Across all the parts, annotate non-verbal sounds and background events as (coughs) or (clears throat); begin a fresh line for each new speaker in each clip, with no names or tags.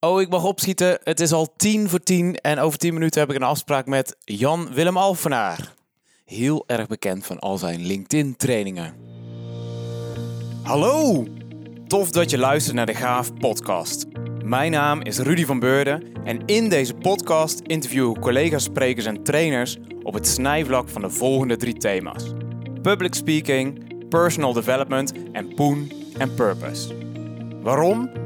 Oh, ik mag opschieten. Het is al tien voor tien en over tien minuten heb ik een afspraak met Jan Willem Alfenaar. Heel erg bekend van al zijn LinkedIn-trainingen. Hallo! Tof dat je luistert naar de Gaaf podcast. Mijn naam is Rudy van Beurden en in deze podcast interview ik collega's, sprekers en trainers op het snijvlak van de volgende drie thema's. Public speaking, personal development en poen en purpose. Waarom?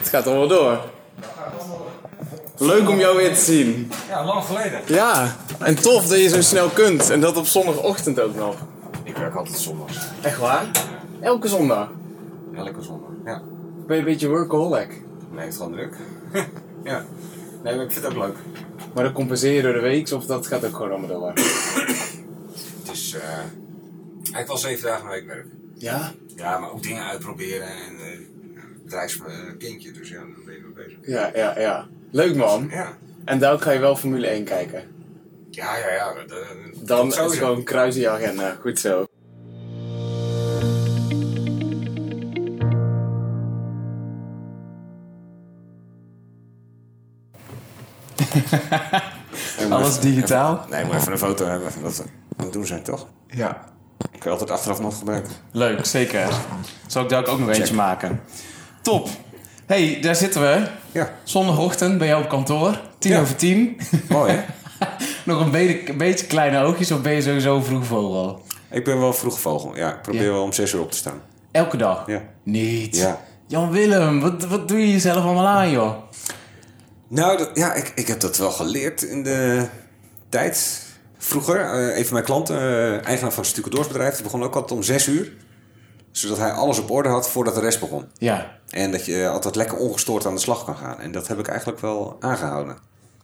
gaat allemaal door. Leuk om jou weer te zien.
Ja, lang geleden.
Ja, en tof dat je zo snel kunt. En dat op zondagochtend ook nog.
Ik werk altijd zondags.
Echt waar? Elke zondag.
Elke zondag. Ja.
Ben je een beetje workaholic?
Nee, het is gewoon druk. (laughs) ja. Nee, maar ik vind het ook leuk.
Maar dan compenseer je door de week of dat gaat ook gewoon allemaal door?
Het is eh eigenlijk wel zeven dagen een week werk.
Ja?
Ja, maar ook dingen uitproberen en eh bedrijfskindje, dus ja, daar ben je mee bezig.
Ja, ja, ja. Leuk man.
Ja.
En daar ga je wel Formule 1 kijken.
Ja, ja, ja. Dat-
Dan is het gewoon kruis in je agenda. Goed zo. (laughs) Alles digitaal?
even- nee, maar even een foto hebben. Dat dat moet doen zijn, toch?
Ja.
Ik je altijd achteraf nog gebruiken.
Leuk, zeker. Zal ik daar ook nog eentje maken? Top. hey, daar zitten we.
Ja.
Zondagochtend bij jou op kantoor. Tien
Ja.
over tien.
Mooi, hè? (laughs)
nog een beetje, een beetje kleine oogjes of ben je sowieso vroeg vogel?
Ik ben wel vroeg vogel. Ja, ik probeer
Ja.
wel om zes uur op te staan.
Elke dag?
Ja.
Niet.
Ja.
Jan Willem, wat, wat doe je jezelf allemaal aan, joh?
Nou, dat, ja, ik, ik heb dat wel geleerd in de tijd. Vroeger, eh, een van mijn klanten, eh, eigenaar van een stucadoorsbedrijf, die begon ook altijd om zes uur. Zodat hij alles op orde had voordat de rest begon.
Ja,
En dat je altijd lekker ongestoord aan de slag kan gaan. En dat heb ik eigenlijk wel aangehouden.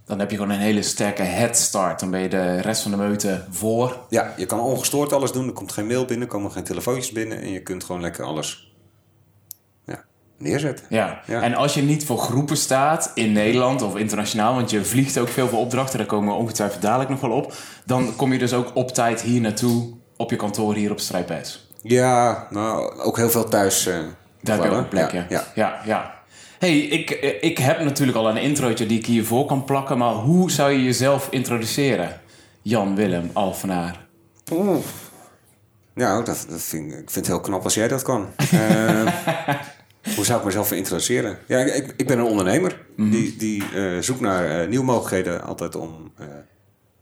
dan heb je gewoon een hele sterke head start. Dan ben je de rest van de meute voor.
Ja, je kan ongestoord alles doen. Er komt geen mail binnen, er komen geen telefoontjes binnen. En je kunt gewoon lekker alles ja, neerzetten.
Ja.
Ja.
En als je niet voor groepen staat in Nederland of internationaal, want je vliegt ook veel voor opdrachten, daar komen we ongetwijfeld dadelijk nog wel op, dan kom je dus ook op tijd hier naartoe op je kantoor hier op Strijpijs.
Ja, nou, ook heel veel thuis. eh,
Daar heb
wel,
een plek, ja.
ja.
ja, ja. hey, ik, ik heb natuurlijk al een introotje die ik hiervoor kan plakken, maar hoe zou je jezelf introduceren? Jan Willem Alvenaar.
Oeh. Nou, dat, dat vind, ik ik vind het heel knap als jij dat kan. (laughs) Eh, hoe zou ik mezelf introduceren? Ja, ik, ik ben een ondernemer die, die eh, zoekt naar eh, nieuwe mogelijkheden altijd om eh,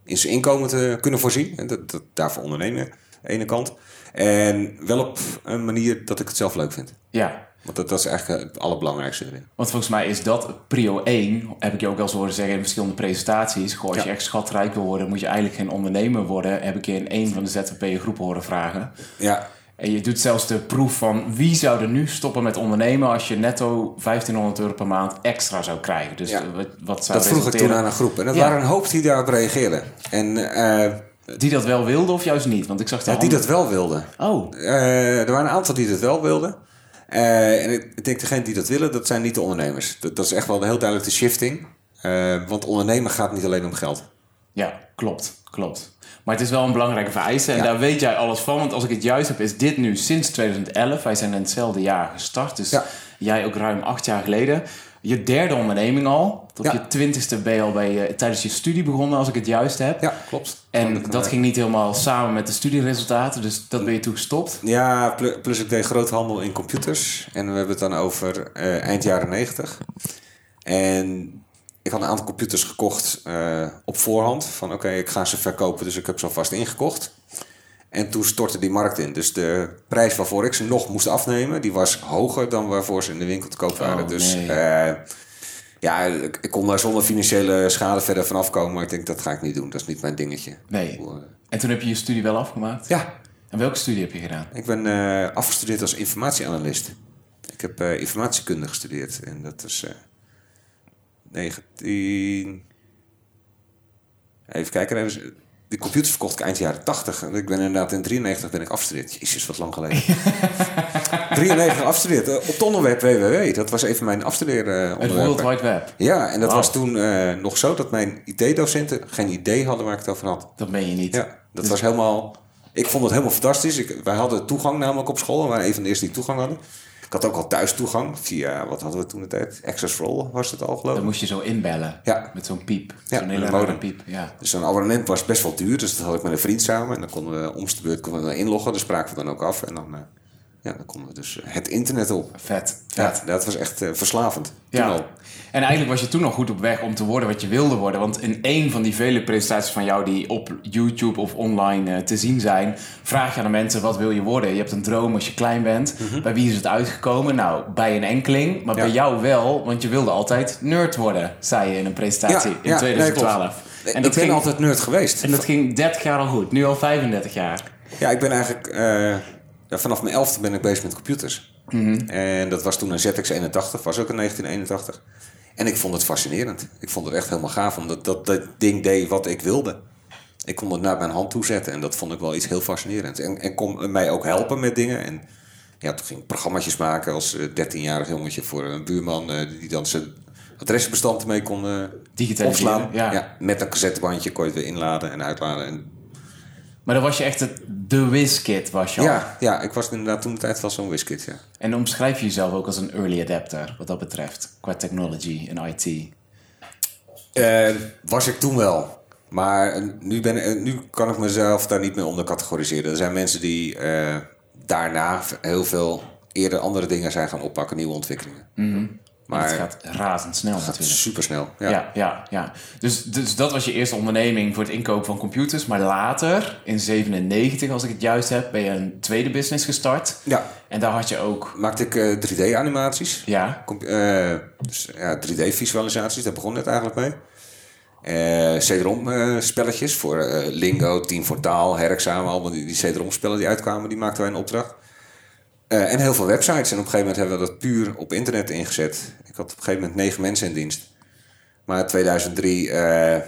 in zijn inkomen te kunnen voorzien. En dat, dat, daarvoor ondernemen, aan de ene kant. En wel op een manier dat ik het zelf leuk vind.
Ja,
Want dat, dat is eigenlijk het allerbelangrijkste erin.
Want volgens mij is dat prio 1, heb ik je ook wel eens horen zeggen in verschillende presentaties. Goh, als
Ja.
je echt schatrijk wil worden, moet je eigenlijk geen ondernemer worden. Heb ik je in een van de ZVP-groepen horen vragen.
Ja,
En je doet zelfs de proef van wie zou er nu stoppen met ondernemen als je netto 1500 euro per maand extra zou krijgen. Dus
Ja.
eh, wat, wat zou
dat vroeg ik toen aan een groep. En dat
Ja.
waren een hoop die daarop reageerden. En eh,
Die dat wel wilde of juist niet? Want ik zag de
ja, die dat wel wilden.
Oh,
Eh, er waren een aantal die dat wel wilden. Eh, en ik, denk, degene die dat willen, dat zijn niet de ondernemers. Dat, dat is echt wel heel duidelijk de shifting. Eh, want ondernemen gaat niet alleen om geld.
Ja, klopt, klopt. Maar het is wel een belangrijke vereiste en
Ja.
daar weet jij alles van. Want als ik het juist heb, is dit nu sinds 2011. Wij zijn in hetzelfde jaar gestart, dus
Ja.
jij ook ruim acht jaar geleden. Je derde onderneming al. Tot
Ja.
je twintigste ben je al bij, eh, tijdens je studie begonnen, als ik het juist heb.
Ja, klopt.
En dat ging niet helemaal samen met de studieresultaten, dus dat ben je toen gestopt.
Ja, plu- plus ik deed groothandel in computers. En we hebben het dan over eh, eind jaren 90. En ik had een aantal computers gekocht eh, op voorhand. Van oké, ik ga ze verkopen, dus ik heb ze alvast ingekocht. En toen stortte die markt in. Dus de prijs waarvoor ik ze nog moest afnemen, die was hoger dan waarvoor ze in de winkel te koop waren.
Oh,
dus
nee.
eh, ja, ik, kon daar zonder financiële schade verder vanaf komen. Maar ik denk, dat ga ik niet doen. Dat is niet mijn dingetje.
Nee.
Eh,
En toen heb je je studie wel afgemaakt?
Ja,
En welke studie heb je gedaan?
ik ben eh, afgestudeerd als informatieanalist. Ik heb informatiekunde gestudeerd. En dat is... eh, 19... Even kijken. Even, die computers verkocht ik eind jaren 80. En Ik ben inderdaad in 93 ben ik afgestudeerd. Jezus, wat lang geleden. (laughs) 93 afgestudeerd. eh, Op het onderwerp WWW. Dat was even mijn afstuderen
Het World Wide Web.
Ja, en dat was toen eh, nog zo dat mijn IT-docenten geen idee hadden waar ik het over had.
Dat ben je niet.
Ja, dat was helemaal... Ik vond het helemaal fantastisch. Ik, wij hadden toegang namelijk op school. We waren een van de eerste die toegang hadden. Had ook al thuis toegang. Via, wat hadden we toen de tijd? Access for All was het al geloof
Dan
ik.
moest je zo inbellen.
Ja.
Met zo'n piep.
Ja,
zo'n hele rare piep. Ja.
Dus zo'n abonnement was best wel duur. Dus dat had ik met een vriend samen. En dan konden we om de beurt konden we inloggen. Daar spraken we dan ook af. En dan, eh, ja, dan konden we dus eh, het internet op.
Vet.
Ja,
Vet.
dat was echt eh, verslavend. Toen
Ja.
al.
En eigenlijk was je toen nog goed op weg om te worden wat je wilde worden. Want in een van die vele presentaties van jou die op YouTube of online eh, te zien zijn, vraag je aan de mensen wat wil je worden. Je hebt een droom als je klein bent. Bij wie is het uitgekomen? Nou, bij een enkeling, maar
Mhm. Ja.
bij jou wel, want je wilde altijd nerd worden, zei je in een presentatie in
nee,
2012.
klopt.
en
ik
dat
ben
ging,
altijd nerd geweest.
en dat ging 30 jaar al goed, nu al 35 jaar.
Ja, ik ben eigenlijk... ja, vanaf mijn elfde ben ik bezig met computers. En dat was toen een ZX81, was ook in 1981. En ik vond het fascinerend. Ik vond het echt helemaal gaaf, omdat dat, dat ding deed wat ik wilde. Ik kon het naar mijn hand toe zetten en dat vond ik wel iets heel fascinerends. En, en kon mij ook helpen met dingen. En ja, toen ging ik programma's maken als eh, 13-jarig jongetje voor een buurman... eh, die dan zijn adresbestand ermee kon eh,
Digitaliseren,
opslaan.
ja.
met een cassettebandje kon je het weer inladen en uitladen. En
Maar dan was je echt het, de WizKid was je al.
Ja, ja, ik was inderdaad toen de tijd wel zo'n wiskit, ja.
En omschrijf je jezelf ook als een early adapter, wat dat betreft, qua technology en IT.
Eh, was ik toen wel. Maar eh, nu, ben, eh, nu kan ik mezelf daar niet meer onder categoriseren. Er zijn mensen die daarna heel veel eerder andere dingen zijn gaan oppakken, nieuwe ontwikkelingen.
Maar
Maar
het gaat razendsnel natuurlijk.
super snel. Ja.
Ja, ja, ja. Dus, dus dat was je eerste onderneming voor het inkopen van computers. Maar later, in 97, als ik het juist heb, ben je een tweede business gestart.
Ja.
En daar had je ook,
Maakte ik eh, 3D-animaties.
ja,
dus ja, 3D-visualisaties, daar begon het eigenlijk mee. Eh CD-ROM eh, spelletjes voor eh, Lingo, Team voor Taal, Herexamen, allemaal die, die CD-ROM spellen die uitkwamen, die maakten wij in opdracht. Eh, en heel veel websites. En op een gegeven moment hebben we dat puur op internet ingezet. Ik had op een gegeven moment negen mensen in dienst. Maar in 2003, eh,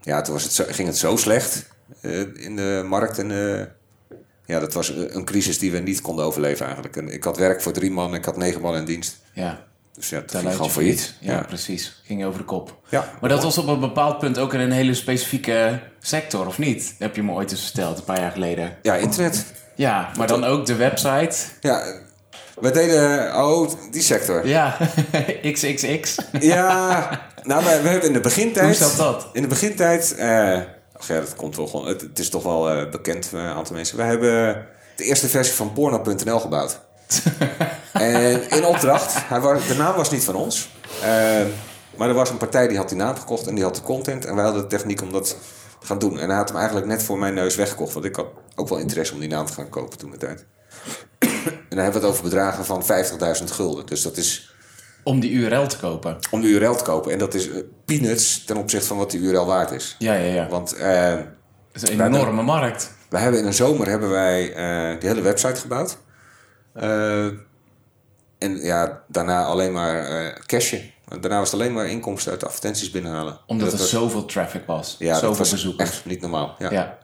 ja, toen was het zo, ging het zo slecht eh, in de markt. En ja, dat was een crisis die we niet konden overleven eigenlijk. En ik had werk voor drie man, ik had negen man in dienst.
ja,
Dus ja, dat
daar
ging gewoon failliet.
Ja, ja, precies. Ging over de kop.
Ja.
Maar dat was op een bepaald punt ook in een hele specifieke sector, of niet? Heb je me ooit eens verteld, een paar jaar geleden.
Ja, internet.
Ja, maar dan ook de website.
Ja, we deden... Oh, die sector.
Ja, (laughs) XXX.
Ja, nou, we, we hebben in de begintijd...
Hoe zat dat?
In de begintijd... eh ach ja, dat komt wel gewoon... Het, het is toch wel eh, bekend voor een aantal mensen. We hebben de eerste versie van porno.nl gebouwd. (laughs) en in opdracht... Hij was, de naam was niet van ons. Eh, maar er was een partij die had die naam gekocht en die had de content. En wij hadden de techniek om dat gaan doen. En hij had hem eigenlijk net voor mijn neus weggekocht. Want ik had ook wel interesse om die naam te gaan kopen toen de tijd. (clears throat) En dan hebben we het over bedragen van 50.000 gulden. Dus dat is
Om die URL te kopen.
om de URL te kopen. En dat is eh, peanuts ten opzichte van wat die URL waard is.
Ja, ja, ja.
Want eh,
Dat is een enorme markt.
we hebben in een zomer hebben wij eh die hele website gebouwd. Eh, en ja, daarna alleen maar eh cashen. Daarna was het alleen maar inkomsten uit advertenties binnenhalen.
Omdat
dat
er
was-
zoveel traffic was.
ja, dat
zoveel
was
bezoekers.
echt niet normaal. Ja.
Ja.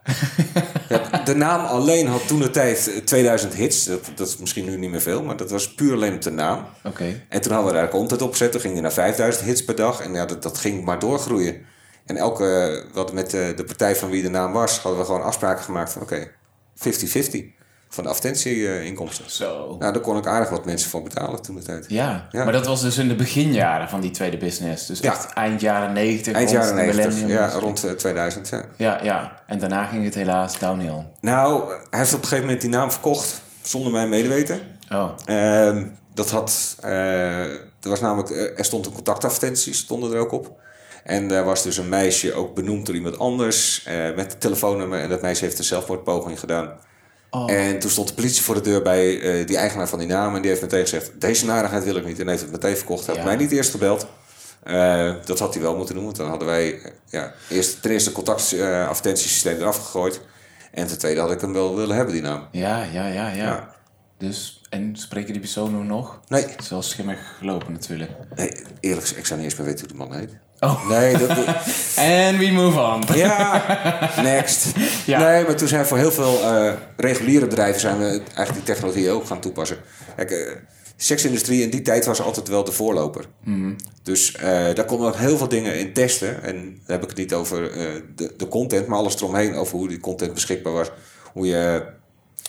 Ja, de naam alleen had toen de tijd eh, 2000 hits. Dat, dat is misschien nu niet meer veel, maar dat was puur alleen op de naam.
Oké.
En toen hadden we daar content op gezet. Toen ging die naar 5000 hits per dag. En ja, dat, dat ging maar doorgroeien. En elke, wat met de, de partij van wie de naam was, hadden we gewoon afspraken gemaakt van oké, 50-50 van de advertentieinkomsten.
Zo.
Nou, daar kon ik aardig wat mensen voor betalen toen de tijd.
Ja.
Ja.
maar dat was dus in de beginjaren van die tweede business. Dus
Ja.
echt eind jaren 90.
Eind
rond
jaren
de
90,
millennium.
ja, rond eh, 2000. Ja.
Ja, ja. En daarna ging het helaas downhill.
Nou, hij heeft op een gegeven moment die naam verkocht zonder mijn medeweten.
Oh.
Ehm, dat had, eh, er was namelijk, eh, er stond een contactadvertentie, stonden er ook op. En daar was dus een meisje ook benoemd door iemand anders eh, met het telefoonnummer. En dat meisje heeft een zelfmoordpoging gedaan.
Oh.
En toen stond de politie voor de deur bij eh, die eigenaar van die naam. En die heeft meteen gezegd, deze narigheid wil ik niet. En heeft het meteen verkocht. Hij had mij niet eerst gebeld. Eh, dat had hij wel moeten doen. Want dan hadden wij eh, ja, eerst, ten eerste contactadvertentiesysteem eraf gegooid. En ten tweede had ik hem wel willen hebben, die naam.
Ja, ja, ja, ja.
Ja.
Dus, en spreken die persoon nu nog?
Nee,
Het is wel schimmig gelopen natuurlijk.
Nee, eerlijk gezegd, ik zou niet eens meer weten hoe die man heet.
Oh.
Nee, dat,
En (laughs) we move on.
ja, next. (laughs)
Ja.
Nee, maar toen zijn voor heel veel eh, reguliere bedrijven zijn we eigenlijk die technologie ook gaan toepassen. Kijk, eh, seksindustrie in die tijd was altijd wel de voorloper. Dus eh, daar konden we heel veel dingen in testen. En dan heb ik het niet over de, de content, maar alles eromheen. Over hoe die content beschikbaar was. Hoe je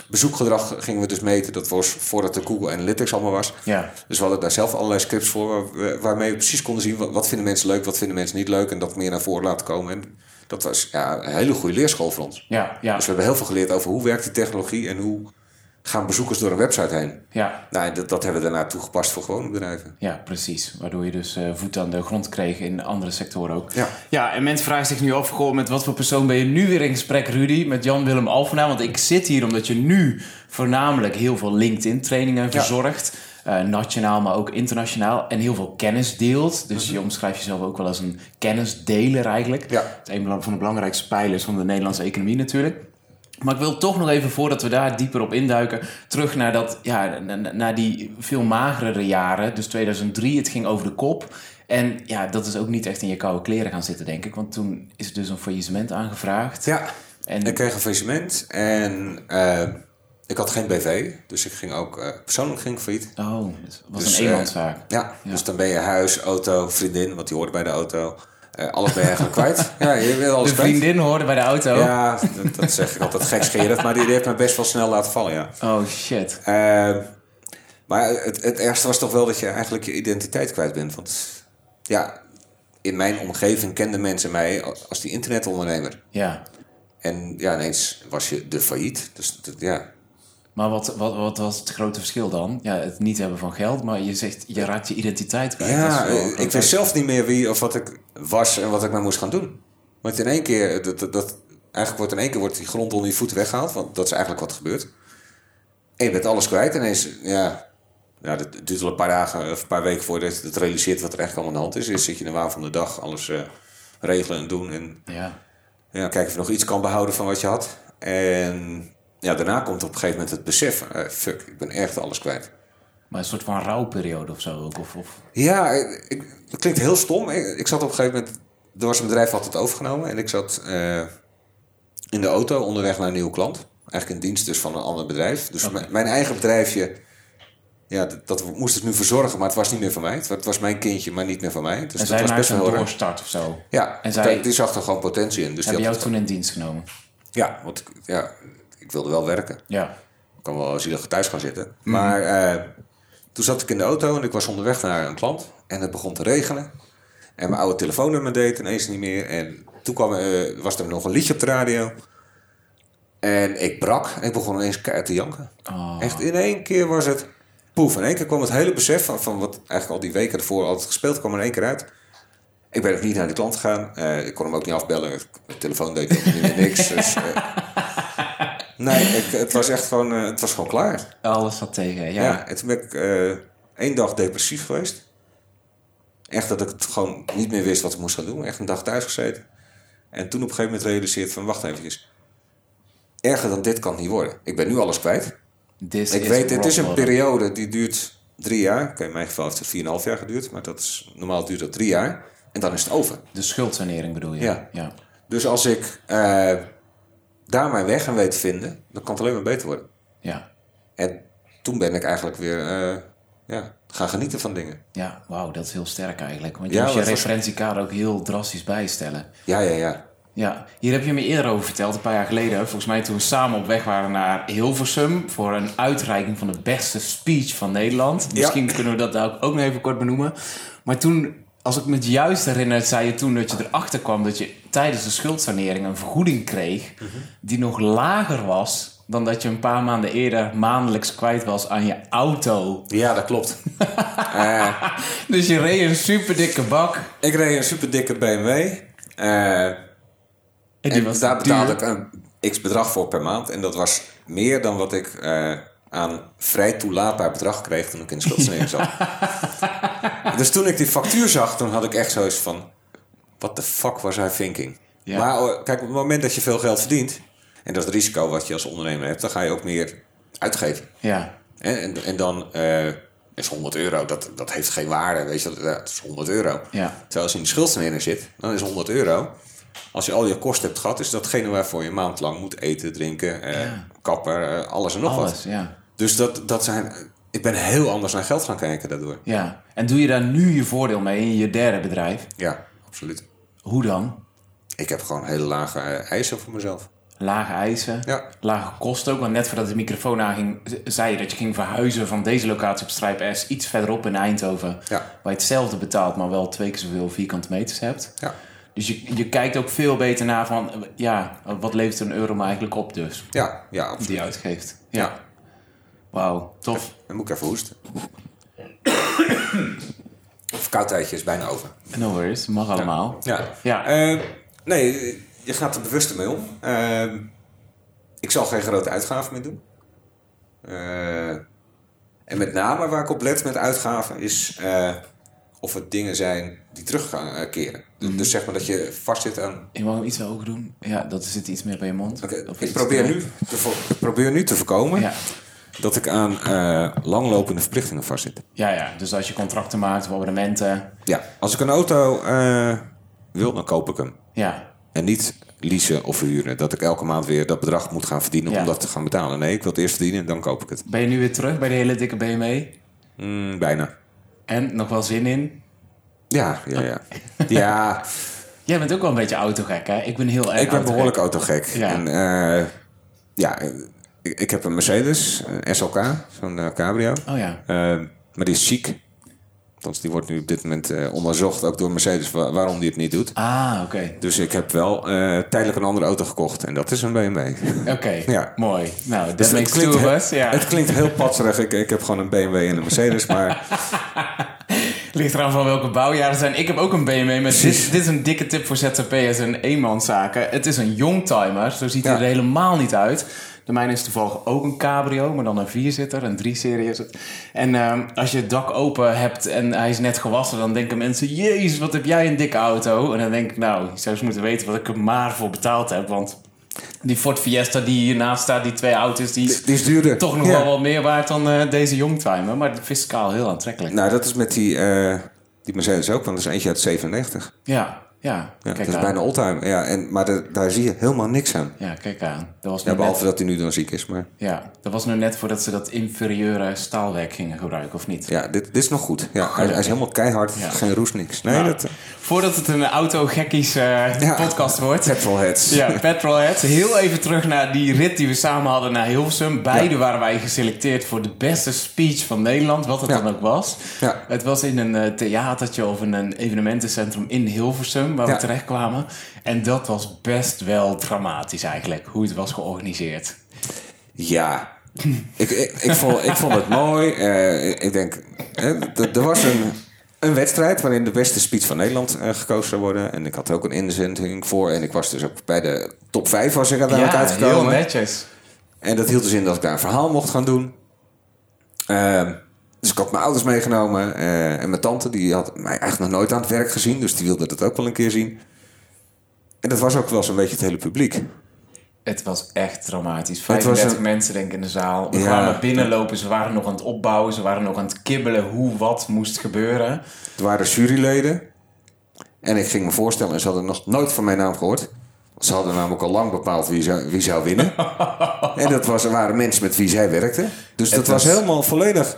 bezoekgedrag gingen we dus meten. Dat was voordat de Google Analytics allemaal was.
Ja.
Dus we hadden daar zelf allerlei scripts voor waar waarmee we precies konden zien wat, wat vinden mensen leuk, wat vinden mensen niet leuk en dat meer naar voren laten komen. En dat was ja, een hele goede leerschool voor ons.
Ja, ja,
Dus we hebben heel veel geleerd over hoe werkt die technologie en hoe gaan bezoekers door een website heen.
ja.
Nou, dat, dat hebben we daarna toegepast voor gewone bedrijven.
Ja, precies. Waardoor je dus eh, voet aan de grond kreeg in andere sectoren ook.
Ja.
ja, en mensen vragen zich nu af, goh, met wat voor persoon ben je nu weer in gesprek, Rudy? Met Jan-Willem Alphenaar. Want ik zit hier omdat je nu voornamelijk heel veel LinkedIn-trainingen verzorgt. Eh, nationaal, maar ook internationaal. En heel veel kennis deelt. Dus je omschrijft jezelf ook wel als een kennisdeler eigenlijk.
Ja.
Het is een van de belangrijkste pijlers van de Nederlandse economie natuurlijk. Maar ik wil toch nog even, voordat we daar dieper op induiken, terug naar, dat, ja, na- na- naar die veel magerere jaren. Dus 2003, het ging over de kop. En ja, dat is ook niet echt in je koude kleren gaan zitten, denk ik. Want toen is dus een faillissement aangevraagd.
Ja,
En
ik kreeg een faillissement en eh, ik had geen BV. Dus ik ging ook, eh, persoonlijk ging ik failliet.
oh, het was
Dus,
een
eh,
eenmanszaak.
Ja, dus dan ben je huis, auto, vriendin, want die hoort bij de auto. Eh, alles ben je eigenlijk kwijt. (laughs) Ja, je wil alles
de
kwijt.
vriendin hoorde bij de auto.
Ja, dat, dat zeg ik altijd gekscherend, maar die, die heeft me best wel snel laten vallen, ja.
Oh shit.
Eh, maar het, het ergste was toch wel dat je eigenlijk je identiteit kwijt bent. Want ja, in mijn omgeving kenden mensen mij als die internetondernemer.
Ja.
En ja, ineens was je de failliet. Dus dat- ja,
Maar wat, wat, wat was het grote verschil dan? Ja, het niet hebben van geld, maar je zegt, je raakt je identiteit kwijt.
ja
is
eh, ik wist zelf niet meer wie of wat ik was en wat ik nou moest gaan doen. Want in één keer, dat, dat, dat- eigenlijk wordt in één keer wordt die grond onder je voeten weggehaald. Want dat is eigenlijk wat gebeurt. En je bent alles kwijt. En ineens, ja, ja, dat duurt wel een paar dagen of een paar weken voordat je het realiseert wat er eigenlijk allemaal aan de hand is. Eerst zit je in de waan van de dag alles eh, regelen en doen. En
Ja.
ja, kijken of je nog iets kan behouden van wat je had. En ja, daarna komt op een gegeven moment het besef. eh, fuck, ik ben echt alles kwijt.
Maar een soort van rouwperiode of zo ook. Of, of...
Ja, ik, het klinkt heel stom. Ik, ik zat op een gegeven moment... Er was een bedrijf had het overgenomen. En ik zat eh, in de auto onderweg naar een nieuwe klant. Eigenlijk in dienst dus van een ander bedrijf. Dus mijn, eigen bedrijfje... Ja, dat, dat moest ik nu verzorgen, maar het was niet meer van mij. Het, wa- het was mijn kindje, maar niet meer van mij. Dus
en
dat
zij
was best wel
een doorstart of zo.
Ja,
En zij-
die- zag er gewoon potentie in. Dus die
Hebben jou toen in dienst genomen?
Ja, want ja, ik wilde wel werken.
Ja.
Ik kan wel zielig thuis gaan zitten.
Mhm.
Maar eh, toen zat ik in de auto en ik was onderweg naar een klant. En het begon te regenen. En mijn oude telefoonnummer deed ineens niet meer. En toen kwam, eh, was er nog een liedje op de radio. En ik brak en ik begon ineens keihard te janken.
Oh.
Echt in één keer was het poef. In één keer kwam het hele besef van, van wat eigenlijk al die weken ervoor altijd gespeeld kwam in één keer uit. Ik ben ook niet naar die klant gegaan. Eh, ik kon hem ook niet afbellen. Mijn telefoon deed ook niet meer niks. Dus, (laughs) nee, ik, het was echt gewoon, eh, het was gewoon klaar.
Alles wat tegen, ja.
Ja, en toen ben ik eh, één dag depressief geweest. Echt dat ik het gewoon niet meer wist wat ik moest gaan doen. Echt een dag thuis gezeten. En toen op een gegeven moment realiseerd van, wacht even. Erger dan dit kan het niet worden. Ik ben nu alles kwijt.
This
Ik weet, het is een periode die duurt drie jaar. Oké, in mijn geval heeft het 4,5 jaar geduurd. Maar dat is, normaal duurt dat drie jaar. En dan is het over.
De schuldsanering bedoel je?
Ja.
ja.
Dus als ik eh, daar mijn weg aan weet te vinden, dan kan het alleen maar beter worden.
Ja.
En toen ben ik eigenlijk weer eh, ja, gaan genieten van dingen.
Ja, wauw, dat is heel sterk eigenlijk. Want je
Ja,
moet je referentiekader ook heel drastisch bijstellen.
Ja, ja, ja.
Ja, hier heb je me eerder over verteld, een paar jaar geleden. Volgens mij toen we samen op weg waren naar Hilversum... voor een uitreiking van de beste speech van Nederland.
Ja.
Misschien kunnen we dat daar ook nog even kort benoemen. Maar toen, als ik me het juist herinner, zei je toen dat je erachter kwam... dat je tijdens de schuldsanering een vergoeding kreeg... die nog lager was dan dat je een paar maanden eerder maandelijks kwijt was aan je auto.
Ja, dat klopt. (laughs) Eh,
Dus je reed een super dikke bak.
ik reed een super dikke BMW. eh,
En die
en
was
daar betaalde
duur.
ik een x bedrag voor per maand. En dat was meer dan wat ik eh, aan vrij toelaatbaar bedrag kreeg toen ik in de schuldsanering zat. (laughs) (laughs) dus toen ik die factuur zag, toen had ik echt zoiets van... What the fuck was I thinking?
Ja.
Maar oh, kijk, op het moment dat je veel geld verdient... en dat is het risico wat je als ondernemer hebt... dan ga je ook meer uitgeven.
Ja,
En, en, en dan, eh, is 100 euro. Dat, dat heeft geen waarde, weet je. Dat is 100 euro.
Ja.
Terwijl als je in de schuldsanering zit, dan is 100 euro. Als je al je kosten hebt gehad, is datgene waarvoor je een maand lang moet eten, drinken,
Ja.
kapper, eh, alles en nog
Alles,
wat.
ja.
Dus dat, dat zijn, ik ben heel anders naar geld gaan kijken daardoor.
ja. En doe je daar nu je voordeel mee in je derde bedrijf?
Ja, absoluut.
Hoe dan?
Ik heb gewoon hele lage eisen voor mezelf.
Lage eisen,
Ja.
lage kosten ook. Want net voordat de microfoon aanging, zei je dat je ging verhuizen van deze locatie op Strijp S iets verderop in Eindhoven.
Ja.
Waar je hetzelfde betaalt, maar wel twee keer zoveel vierkante meters hebt.
Ja,
Dus je, je kijkt ook veel beter naar van, ja, wat levert een euro me eigenlijk op dus,
ja, ja absoluut.
die je uitgeeft. Ja.
Ja.
Wauw, tof.
Dan moet ik even hoesten. (coughs) Verkoudheidje is bijna over.
No worries, mag allemaal.
Ja.
Ja.
Eh, nee, je gaat er bewuster mee om. Eh, ik zal geen grote uitgaven meer doen. Eh, en met name waar ik op let met uitgaven is of het dingen zijn die terug gaan keren.
Mhm.
Dus zeg maar dat je vastzit aan.
Je mag hem iets hoger doen. Ja, dat zit iets meer bij je mond.
Oké, ik, probeer nu te ik probeer nu te voorkomen
Ja.
Dat ik aan eh, langlopende verplichtingen vastzit.
ja, ja, dus als je contracten maakt of abonnementen.
Ja, als ik een auto eh, wil, dan koop ik hem.
Ja,
En niet leasen of huren. Dat ik elke maand weer dat bedrag moet gaan verdienen
Ja.
om dat te gaan betalen. Nee, ik wil het eerst verdienen en dan koop ik het.
ben je nu weer terug bij de hele dikke BMW?
Mm, bijna.
En nog wel zin in?
Ja, ja, ja. (laughs) ja,
Jij bent ook wel een beetje autogek, hè? Ik ben heel erg
ik ben
autogek.
behoorlijk autogek.
Ja.
En eh, ja, ik, ik heb een Mercedes, een SLK, zo'n eh, cabrio.
Oh ja.
Eh, maar die is chic. Althans, die wordt nu op dit moment eh, onderzocht, ook door Mercedes, wa- waarom die het niet doet.
Ah, oké.
Dus ik heb wel tijdelijk een andere auto gekocht. En dat is een BMW.
Oké, (laughs)
Ja. (laughs)
mooi. Nou, dat
Dus
makes two
klinkt
of
he-
us. Ja.
Het klinkt heel patserig. Ik, ik heb gewoon een BMW en een Mercedes. Maar (laughs)
Ligt eraan van welke bouwjaren het zijn. Ik heb ook een BMW met dit, dit is een dikke tip voor ZZP'ers en eenmanszaken. Het is een youngtimer, zo ziet hij
Ja.
er helemaal niet uit. De mijne is toevallig ook een cabrio, maar dan een vierzitter, een drie-serie is het. En ehm, als je het dak open hebt en hij is net gewassen, dan denken mensen... Jezus, wat heb jij een dikke auto? En dan denk ik, nou, je zou eens moeten weten wat ik er maar voor betaald heb. Want die Ford Fiesta die hiernaast staat, die twee auto's, die is
die is duurder.
toch nog
Ja.
wel wat meer waard dan eh, deze youngtimer. Maar fiscaal heel aantrekkelijk.
Nou, dat is met die, eh, die Mercedes ook, want dat is eentje uit 97.
Ja, ja.
Ja,
kijk
dat is bijna oldtimer. Ja, en, maar de- daar zie je helemaal niks aan.
Ja, kijk aan. Dat was,
Ja, behalve
net,
dat hij nu dan ziek is. Maar
ja, dat was nu net voordat ze dat inferieure staalwerk gingen gebruiken, of niet?
ja, dit, dit is nog goed. Ja, hij, hij is helemaal keihard.
Ja.
Geen roes, niks. Nee,
Nou,
dat...
Voordat het een auto-gekkies eh, podcast wordt.
Petrolheads.
Ja, Petrolhead. Heel even terug naar die rit die we samen hadden naar Hilversum. Beide waren wij geselecteerd voor de beste speech van Nederland, wat het dan ook was.
Ja.
Het was in een eh, theatertje of in een evenementencentrum in Hilversum, waar
Ja.
we terecht kwamen. En dat was best wel dramatisch eigenlijk, hoe het was georganiseerd.
Ja. ik, ik, ik, vond, ik vond het mooi. Eh, ik denk, d- er was een, een wedstrijd waarin de beste speech van Nederland eh, gekozen zou worden. En ik had er ook een inzending voor. En ik was dus ook bij de top 5 was ik uiteindelijk
heel
uitgekomen.
netjes.
En dat hield dus in dat ik daar een verhaal mocht gaan doen. Ehm, dus ik had mijn ouders meegenomen. eh, en mijn tante, die had mij eigenlijk nog nooit aan het werk gezien. Dus die wilde dat ook wel een keer zien. En dat was ook wel zo'n beetje het hele publiek.
Het was echt dramatisch.
was
35
een-
mensen denk ik in de zaal. We
Ja.
kwamen binnenlopen, ze waren nog aan het opbouwen. Ze waren nog aan het kibbelen hoe wat moest gebeuren.
Er waren juryleden. En ik ging me voorstellen, en ze hadden nog nooit van mijn naam gehoord. Ze hadden namelijk al lang bepaald wie zou, wie zou winnen. (laughs) en dat was, waren mensen met wie zij werkten. Dus dat was
was-
helemaal volledig.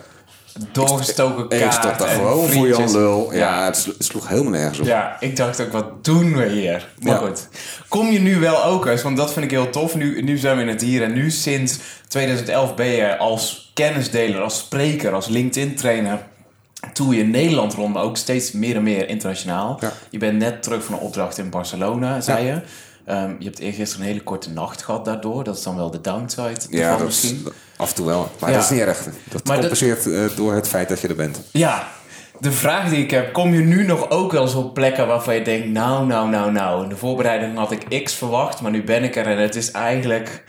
Doorgestoken
Ik
kaart
stond daar gewoon voor. Jan Lul. Ja, het, slo- het sloeg helemaal nergens op.
Ja, ik dacht ook, wat doen we hier? Maar
Ja.
goed. Kom je nu wel ook eens, want dat vind ik heel tof. Nu, nu zijn we in het hier en nu. Sinds 2011 ben je als kennisdeler, als spreker, als LinkedIn-trainer... Toer je Nederland rond, maar ook steeds meer en meer internationaal.
Ja.
Je bent net terug van een opdracht in Barcelona, zei je. Ehm, je hebt eergisteren een hele korte nacht gehad daardoor. Dat is dan wel de downside
Ja, dat
misschien.
is af en toe wel. Maar
Ja.
dat is niet erg. Dat
Maar
compenseert eh, door het feit dat je er bent.
Ja, de vraag die ik heb, kom je nu nog ook wel eens op plekken waarvan je denkt, nou, nou, nou, nou, in de voorbereiding had ik X verwacht, maar nu ben ik er en het is eigenlijk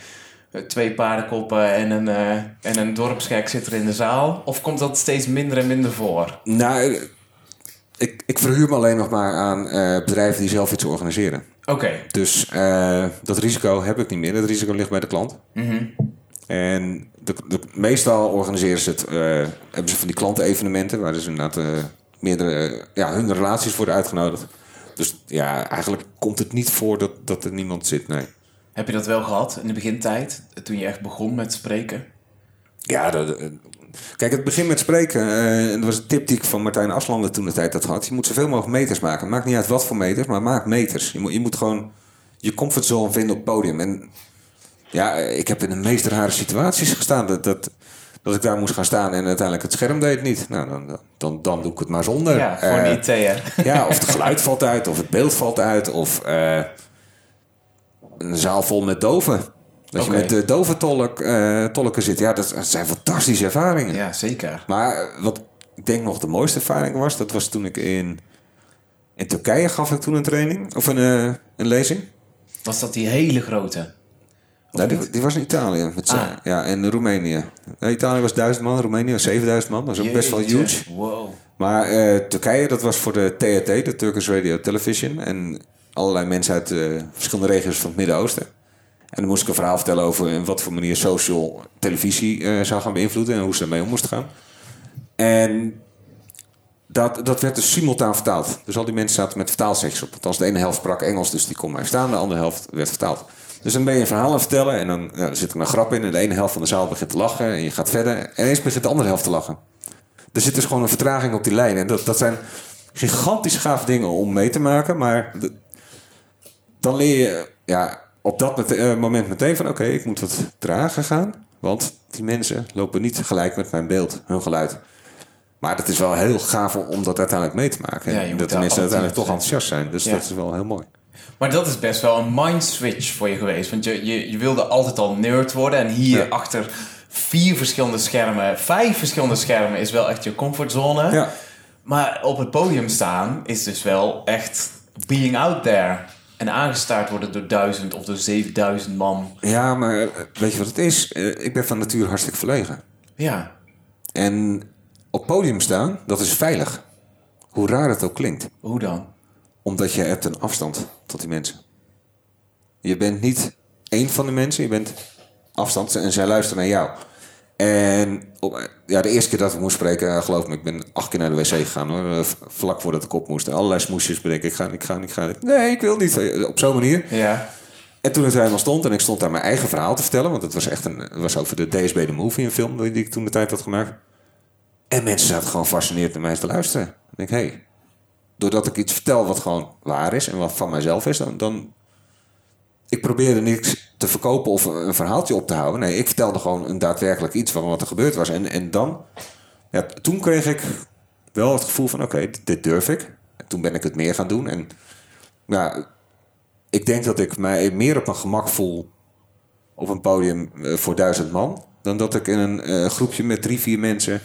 eh, twee paardenkoppen en een, eh, en een dorpsgek zit er in de zaal? Of komt dat steeds minder en minder voor?
Nou, ik, ik verhuur me alleen nog maar aan bedrijven die zelf iets organiseren.
Oké,
Dus eh, dat risico heb ik niet meer. Dat risico ligt bij de klant. En de, de, meestal organiseren ze het, eh, hebben ze van die klantevenementen, waar dus inderdaad eh, meerdere, ja, hun relaties worden uitgenodigd. Dus ja, eigenlijk komt het niet voor dat, dat er niemand zit, nee.
Heb je dat wel gehad in de begintijd, toen je echt begon met spreken?
Ja, dat, kijk, het begin met spreken, eh, dat was een tip die ik van Martijn Aslander toen de tijd had gehad. Je moet zoveel mogelijk meters maken. Maakt niet uit wat voor meters, maar maak meters. Je moet, je moet gewoon je comfortzone vinden op het podium. En ja, ik heb in de meest rare situaties gestaan. Dat, dat, dat ik daar moest gaan staan en uiteindelijk het scherm deed niet. Nou, dan, dan, dan doe ik het maar zonder.
Ja, gewoon
Eh,
hè?
ja, of het geluid valt uit, of het beeld valt uit, of eh, een zaal vol met doven. Dat je met de doventolk, eh tolken zit. Ja, dat zijn fantastische ervaringen.
Ja, zeker.
Maar eh, wat ik denk nog de mooiste ervaring was, dat was toen ik in, in Turkije gaf ik toen een training, of een, eh, een lezing.
Was dat die hele grote? Of
Nou, die, was in Italië. Met
Ah.
Ja, en Roemenië. Italië was 1000 man, Roemenië was 7000 man. Dat is ook best wel huge.
Wow.
Maar Turkije, dat was voor de TRT, de Turkish Radio Television. En allerlei mensen uit verschillende regio's van het Midden-Oosten. En dan moest ik een verhaal vertellen over in wat voor manier social televisie eh, zou gaan beïnvloeden en hoe ze ermee om moesten gaan. En dat, dat werd dus simultaan vertaald. Dus al die mensen zaten met vertaalsecties op. Althans, de ene helft sprak Engels, dus die kon maar staan. De andere helft werd vertaald. Dus dan ben je een verhaal aan het vertellen en dan zit er een grap in. En de ene helft van de zaal begint te lachen en je gaat verder. En ineens begint de andere helft te lachen. Er zit dus gewoon een vertraging op die lijn. En dat, dat zijn gigantisch gaaf dingen om mee te maken. Maar dan leer je ja, op dat met- eh, moment meteen van... oké, ik moet wat trager gaan. Want die mensen lopen niet gelijk met mijn beeld, hun geluid. Maar het is wel heel gaaf om dat uiteindelijk mee te maken.
Ja,
dat de mensen uiteindelijk toch enthousiast zijn. Dus
Ja.
dat is wel heel mooi.
Maar dat is best wel een mind switch voor je geweest. Want je, je, je wilde altijd al nerd worden. En hier
Ja.
achter vier verschillende schermen, vijf verschillende schermen is wel echt je comfortzone.
Ja.
Maar op het podium staan is dus wel echt being out there. En aangestaard worden door duizend of door 7000 man.
Ja, maar eh, weet je wat het is? Eh, Ik ben van nature hartstikke verlegen.
Ja,
En op podium staan, dat is veilig. Hoe raar het ook klinkt.
hoe dan?
Omdat je hebt een afstand tot die mensen. Je bent niet één van de mensen, je bent afstand en zij luisteren naar jou. En op, ja, de eerste keer dat ik moest spreken, eh, geloof me, ik ben acht keer naar de wc gegaan hoor. eh, Vlak voordat ik op moest. Allerlei smoesjes bedenken. Ik ga, ik ga, ik ga. Nee, ik wil niet. Eh, Op zo'n manier.
Ja,
En toen het helemaal stond en ik stond daar mijn eigen verhaal te vertellen, want het was echt een, was over de DSB de Movie, een film die ik toen de tijd had gemaakt. En mensen zaten gewoon gefascineerd naar mij te luisteren. Ik denk, hé, hey, doordat ik iets vertel wat gewoon waar is en wat van mijzelf is, dan, dan ik probeerde niks te verkopen of een verhaaltje op te houden. Nee, ik vertelde gewoon een daadwerkelijk iets van wat er gebeurd was. En, en dan, ja, toen kreeg ik wel het gevoel van, oké, dit, dit durf ik. En toen ben ik het meer gaan doen. En ja, ik denk dat ik mij meer op mijn gemak voel op een podium eh, voor duizend man. Dan dat ik in een eh, groepje met drie, vier mensen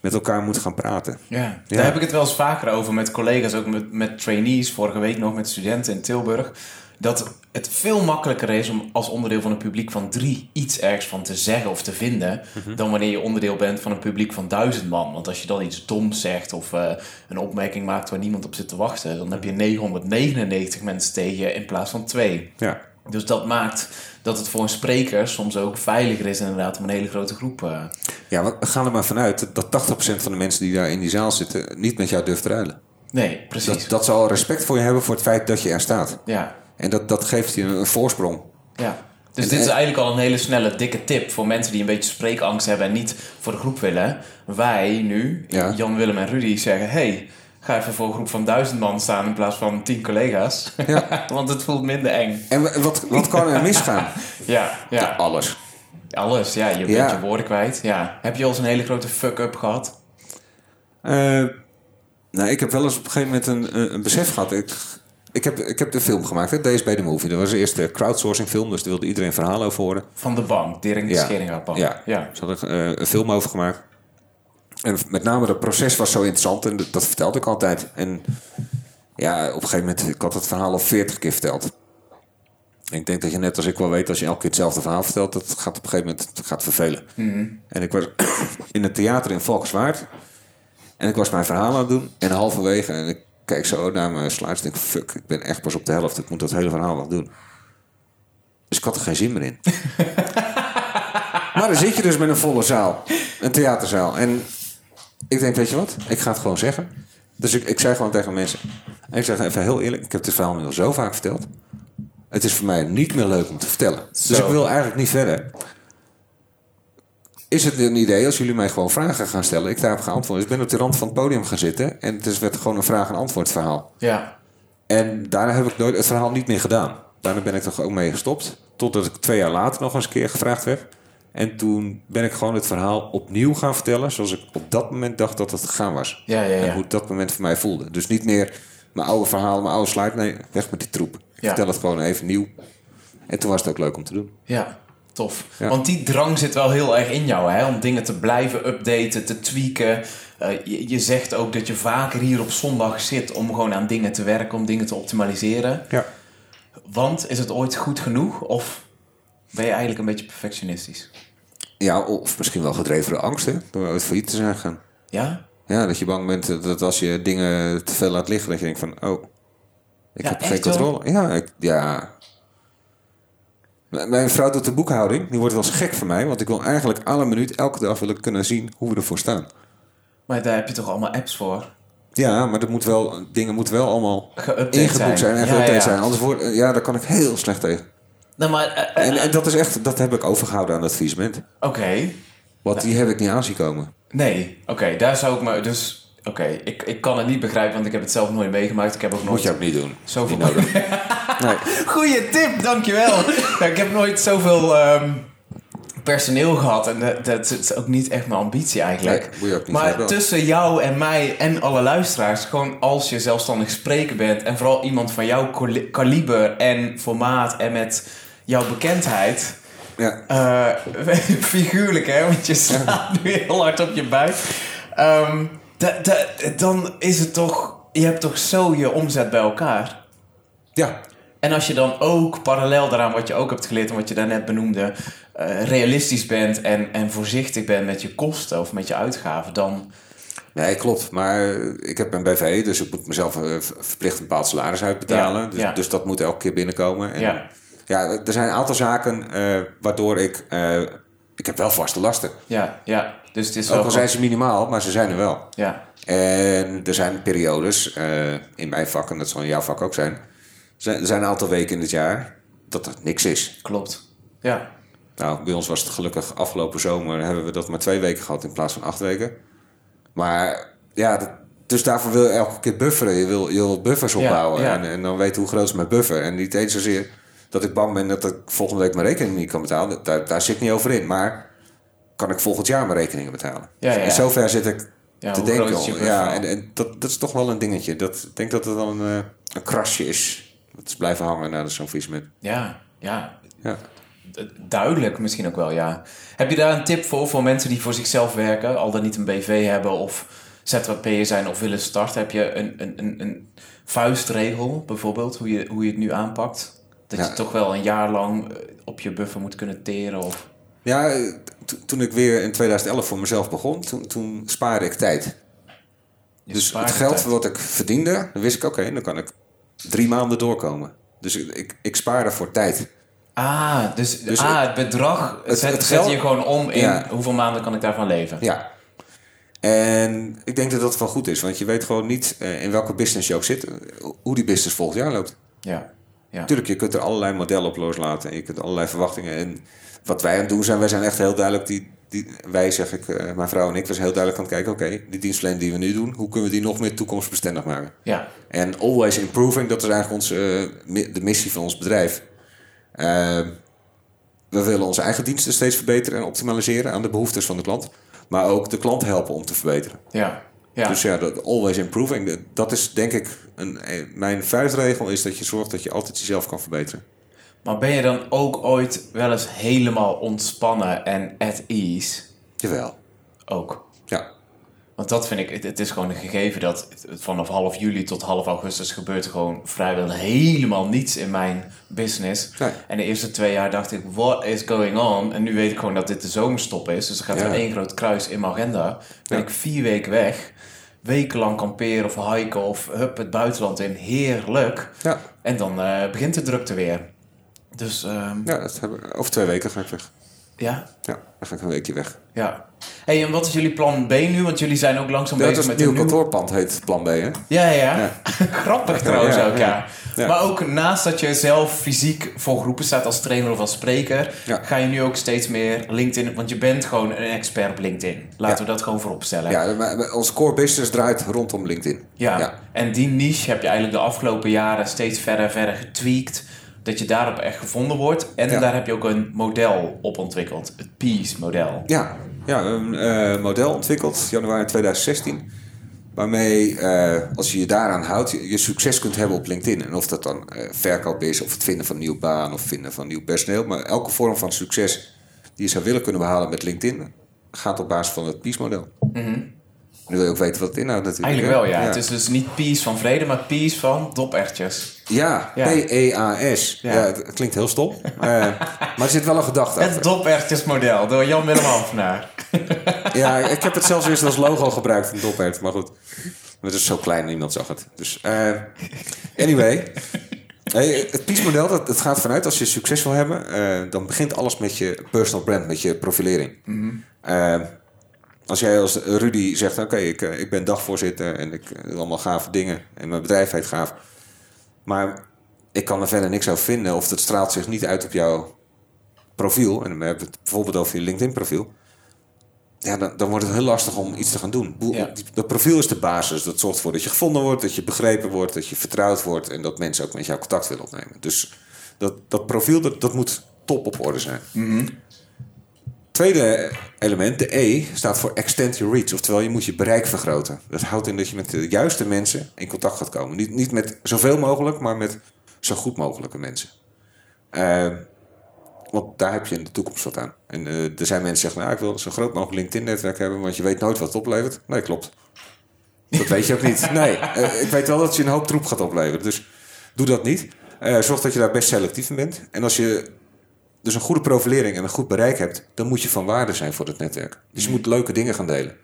met elkaar moet gaan praten.
ja.
Ja.
daar heb ik het wel eens vaker over met collega's, ook met, met trainees. Vorige week nog met studenten in Tilburg. Dat het veel makkelijker is om als onderdeel van een publiek van drie iets ergens van te zeggen of te vinden. dan wanneer je onderdeel bent van een publiek van duizend man. Want als je dan iets doms zegt of eh, een opmerking maakt waar niemand op zit te wachten. dan heb je 999 mensen tegen je in plaats van twee.
Ja,
Dus dat maakt dat het voor een spreker soms ook veiliger is inderdaad om een hele grote groep. eh,
ja we gaan er maar vanuit dat 80% van de mensen die daar in die zaal zitten niet met jou durft te ruilen.
Nee, precies.
Dat, dat ze al respect voor je hebben voor het feit dat je er staat.
Ja,
En dat, dat geeft je een voorsprong.
ja. Dus
En-
dit is
en-
eigenlijk al een hele snelle, dikke tip voor mensen die een beetje spreekangst hebben en niet voor de groep willen. Wij nu,
Ja.
Jan, Willem en Rudy, zeggen: hey, ga even voor een groep van duizend man staan in plaats van tien collega's.
Ja. (laughs)
Want het voelt minder eng.
En wa- wat, wat kan er misgaan? (laughs)
Ja, ja.
Alles.
alles. Ja, je bent
Ja.
je woorden kwijt. Ja. Heb je al eens een hele grote fuck-up gehad?
Eh, nou, ik heb wel eens op een gegeven moment een, een- een besef gehad. Ik, ik, heb, ik heb de film gemaakt, hè, Days by the Movie. Dat was de eerste crowdsourcing film, dus daar wilde iedereen verhalen over horen.
Van de bank, Dering de
Ja.
Scheringa bank.
Ja,
ja.
ze hadden eh, een film over gemaakt. En met name dat proces was zo interessant en dat, dat vertelde ik altijd. En ja, op een gegeven moment, ik had het verhaal al veertig keer verteld. En ik denk dat je net als ik wel weet, als je elke keer hetzelfde verhaal vertelt, dat gaat op een gegeven moment gaat vervelen. En ik was (coughs) in het theater in Valkenswaard. En ik was mijn verhaal aan het doen. En halverwege, en ik kijk zo naar mijn slides en denk, fuck, ik ben echt pas op de helft. Ik moet dat hele verhaal nog doen. Dus ik had er geen zin meer in. dan zit je dus met een volle zaal. Een theaterzaal. En ik denk, weet je wat? Ik ga het gewoon zeggen. Dus ik, ik zei gewoon tegen mensen. En ik zeg even heel eerlijk. Ik heb dit verhaal nu al zo vaak verteld. Het is voor mij niet meer leuk om te vertellen. Dus ik wil eigenlijk niet verder. Is het een idee als jullie mij gewoon vragen gaan stellen? Ik daarop ga antwoorden. Dus ik ben op de rand van het podium gaan zitten. En het is- werd gewoon een vraag- en antwoord verhaal.
Ja.
En daarna heb ik nooit het verhaal niet meer gedaan. Daarna ben ik er ook mee gestopt. Totdat ik twee jaar later nog eens een keer gevraagd werd. En toen ben ik gewoon het verhaal opnieuw gaan vertellen. Zoals ik op dat moment dacht dat het gegaan was.
Ja, ja,
En hoe het dat moment voor mij voelde. Dus niet meer mijn oude verhaal, mijn oude slide. Nee, weg met die troep. Ik vertel het gewoon even nieuw. En toen was het ook leuk om te doen.
Ja, tof.
Ja.
Want die drang zit wel heel erg in jou, hè? Om dingen te blijven updaten, te tweaken. Eh, je, je zegt ook dat je vaker hier op zondag zit om gewoon aan dingen te werken, om dingen te optimaliseren.
Ja.
Want is het ooit goed genoeg? Of ben je eigenlijk een beetje perfectionistisch?
Ja, of misschien wel gedreven door angst, hè? Door ooit failliet te zijn.
Ja?
Ja, dat je bang bent dat als je dingen te veel laat liggen, dat je denkt van, oh, ik
Ja,
heb geen
wel?
controle. Ja, ik, ja. Mijn vrouw doet de boekhouding, die wordt wel eens gek van mij, want ik wil eigenlijk alle minuut, elke dag wil ik kunnen zien hoe we ervoor staan.
Maar daar heb je toch allemaal apps voor?
Ja, maar dat moet wel, dingen moeten wel allemaal ingeboekt zijn en
Ja,
geüpdate
ja.
zijn. Anders wordt, ja, daar kan ik heel slecht tegen.
Nou, maar... eh, eh,
En, en dat is echt, dat heb ik overgehouden aan het faillissement.
Oké.
Want die heb ik niet aanzien komen.
Nee. Oké, daar zou ik me... Dus... Oké, ik, ik kan het niet begrijpen, want ik heb het zelf nooit meegemaakt. Ik heb ook nooit...
Moet je ook niet doen.
Zoveel
Niet nodig. (laughs) Nee. (laughs)
Goeie tip, dankjewel. ik heb nooit zoveel ehm, personeel gehad en dat, dat is ook niet echt mijn ambitie eigenlijk.
Nee, niet
maar
hebben.
tussen jou en mij en alle luisteraars, gewoon als je zelfstandig spreker bent en vooral iemand van jouw kali- kaliber en formaat en met jouw bekendheid.
Ja.
eh, (laughs) figuurlijk hè, want je slaat nu heel hard op je buik. Ehm, da- da- dan is het toch, je hebt toch zo je omzet bij elkaar.
ja,
En als je dan ook parallel daaraan wat je ook hebt geleerd en wat je daarnet benoemde, eh, realistisch bent en, en voorzichtig bent met je kosten of met je uitgaven, dan.
Nee, klopt. Maar ik heb een BV, dus ik moet mezelf eh, verplicht een bepaald salaris uitbetalen.
Ja,
dus,
ja.
dus dat moet elke keer binnenkomen. En
Ja.
ja, er zijn een aantal zaken eh, waardoor ik... ik heb wel vaste lasten.
Ja, ja. Dus het is
Ook
wel.
al zijn ze minimaal, maar ze zijn er wel.
Ja,
En er zijn periodes, in mijn vak, en dat zal in jouw vak ook zijn... er zijn- zijn een aantal weken in het jaar dat er niks is.
klopt. Ja,
Nou, bij ons was het gelukkig afgelopen zomer... hebben we dat maar twee weken gehad in plaats van acht weken. Maar ja, dat- dus daarvoor wil je elke keer bufferen. Je wil, je wil buffers opbouwen.
ja.
En, en dan weten hoe groot is mijn buffer. En niet eens zozeer dat ik bang ben dat ik volgende week mijn rekening niet kan betalen. Daar, daar zit ik niet over in. Maar kan ik volgend jaar mijn rekeningen betalen?
Ja, ja.
En zover zit ik
Ja,
te denken. Ja, en, en dat, dat is toch wel een dingetje. Dat, ik denk dat het wel een, eh, een krasje is. Dat is blijven hangen na zo'n faillissement.
ja, ja.
Ja.
D- Duidelijk misschien ook wel, ja. Heb je daar een tip voor voor mensen die voor zichzelf werken, al dan niet een BV hebben of ZWP'er zijn of willen starten? Heb je een, een, een, een vuistregel bijvoorbeeld, hoe je, hoe je het nu aanpakt? Dat
Ja.
je toch wel een jaar lang eh, op je buffer moet kunnen teren? Of...
Ja, to- toen ik weer in 2011 voor mezelf begon, toen, toen spaarde ik tijd.
Je
dus het geld
tijd.
wat ik verdiende, dan wist ik, oké, dan kan ik drie maanden doorkomen. Dus ik, ik, ik spaarde voor tijd.
Ah, dus,
Dus
ah, het bedrag
het-
zet,
het
zet
geld-
je gewoon om in
Ja.
hoeveel maanden kan ik daarvan leven?
Ja. En ik denk dat dat wel goed is, want je weet gewoon niet eh, in welke business je ook zit, eh, hoe die business volgend jaar loopt.
Ja, ja.
Natuurlijk, je kunt er allerlei modellen op loslaten en je kunt allerlei verwachtingen. En wat wij aan het doen zijn, wij zijn echt heel duidelijk, die, die, wij zeg ik, eh, mijn vrouw en ik, we zijn heel duidelijk aan het kijken, oké, die dienstverlening die we nu doen, hoe kunnen we die nog meer toekomstbestendig maken?
ja.
En always improving, dat is eigenlijk onze, eh, de missie van ons bedrijf. Eh, we willen onze eigen diensten steeds verbeteren en optimaliseren aan de behoeftes van de klant. Maar ook de klant helpen om te verbeteren.
ja. Ja.
Dus ja, dat always improving. Dat is denk ik, een, eh, mijn vuistregel is dat je zorgt dat je altijd jezelf kan verbeteren.
Maar ben je dan ook ooit wel eens helemaal ontspannen en at ease?
Jawel.
Ook.
Ja.
Want dat vind ik, het, het is gewoon een gegeven dat vanaf half juli tot half augustus gebeurt er gewoon vrijwel helemaal niets in mijn business.
Nee.
En de eerste twee jaar dacht ik, what is going on? En nu weet ik gewoon dat dit de zomerstop is. Dus er gaat
Ja.
er één groot kruis in mijn agenda. Ben
Ja.
ik vier weken weg. Wekenlang kamperen of hiken of hup het buitenland in. Heerlijk.
Ja,
En dan eh, begint de drukte weer. Dus ehm,
ja dat hebben, over twee weken ga ik weg.
Ja,
Ja, dan ga ik een weekje weg.
ja. hey, en wat is jullie plan B nu? Want jullie zijn ook langzaam bezig
is het
met
nieuwe kantoorpand, heet Plan B, hè?
Ja, ja, ja. (laughs) Grappig trouwens
Ja,
ook, ja. Maar ook naast dat je zelf fysiek voor groepen staat als trainer of als spreker... Ga je nu ook steeds meer LinkedIn... Want je bent gewoon een expert op LinkedIn. Laten we dat gewoon voorop stellen.
Ja, maar- onze core business draait rondom LinkedIn.
Ja.
Ja.
en die niche heb je eigenlijk de afgelopen jaren steeds verder en verder getweakt. Dat je daarop echt gevonden wordt. En
Ja.
daar heb je ook een model op ontwikkeld. Het Peace-model.
Ja, ja een eh, model ontwikkeld, januari 2016. Waarmee, eh, als je je daaraan houdt, je, je succes kunt hebben op LinkedIn. En of dat dan eh, verkoop is, of het vinden van een nieuwe baan, of vinden van nieuw personeel. Maar elke vorm van succes die je zou willen kunnen behalen met LinkedIn, gaat op basis van het Peace-model. Nu wil je ook weten wat het inhoudt natuurlijk.
Eigenlijk wel, ja. Het is dus niet Peace van vrede, maar Peace van dopertjes.
Ja,
Ja.
P-E-A-S.
Ja.
Ja. het klinkt heel stom. (laughs) Eh, maar er zit wel een gedachte
Het
achter.
dopertjesmodel door Jan Willem Halfnaar. (laughs)
Ja, ik heb het zelfs eerst als logo gebruikt, een dopert. Maar goed, het is zo klein, niemand zag het. Dus, eh, anyway. Hey, het PIS-model, dat, dat gaat vanuit als je succes wil hebben... eh, dan begint alles met je personal brand, met je profilering. Eh, als jij als Rudy zegt, oké, ik, eh, ik ben dagvoorzitter... en ik eh, doe allemaal gave dingen en mijn bedrijf heet gaaf... maar ik kan er verder niks over vinden... of dat straalt zich niet uit op jouw profiel... en dan hebben we het bijvoorbeeld over je LinkedIn-profiel... Ja, dan, dan wordt het heel lastig om iets te gaan doen.
Ja.
Dat profiel is de basis. Dat zorgt ervoor dat je gevonden wordt, dat je begrepen wordt, dat je vertrouwd wordt en dat mensen ook met jou contact willen opnemen. Dus dat, dat profiel, dat, dat moet top op orde zijn. Tweede element, de E, staat voor extend your reach. Oftewel, je moet je bereik vergroten. Dat houdt in dat je met de juiste mensen in contact gaat komen. Niet, niet met zoveel mogelijk, maar met zo goed mogelijke mensen. Eh, want daar heb je in de toekomst wat aan. En eh, er zijn mensen die zeggen, nou, ik wil zo groot mogelijk LinkedIn-netwerk hebben, want je weet nooit wat het oplevert. Nee, klopt. Dat weet je ook niet. Nee, eh, ik weet wel dat je een hoop troep gaat opleveren. Dus doe dat niet. Eh, zorg dat je daar best selectief in bent. En als je dus een goede profilering en een goed bereik hebt, dan moet je van waarde zijn voor het netwerk. Dus je moet leuke dingen gaan delen.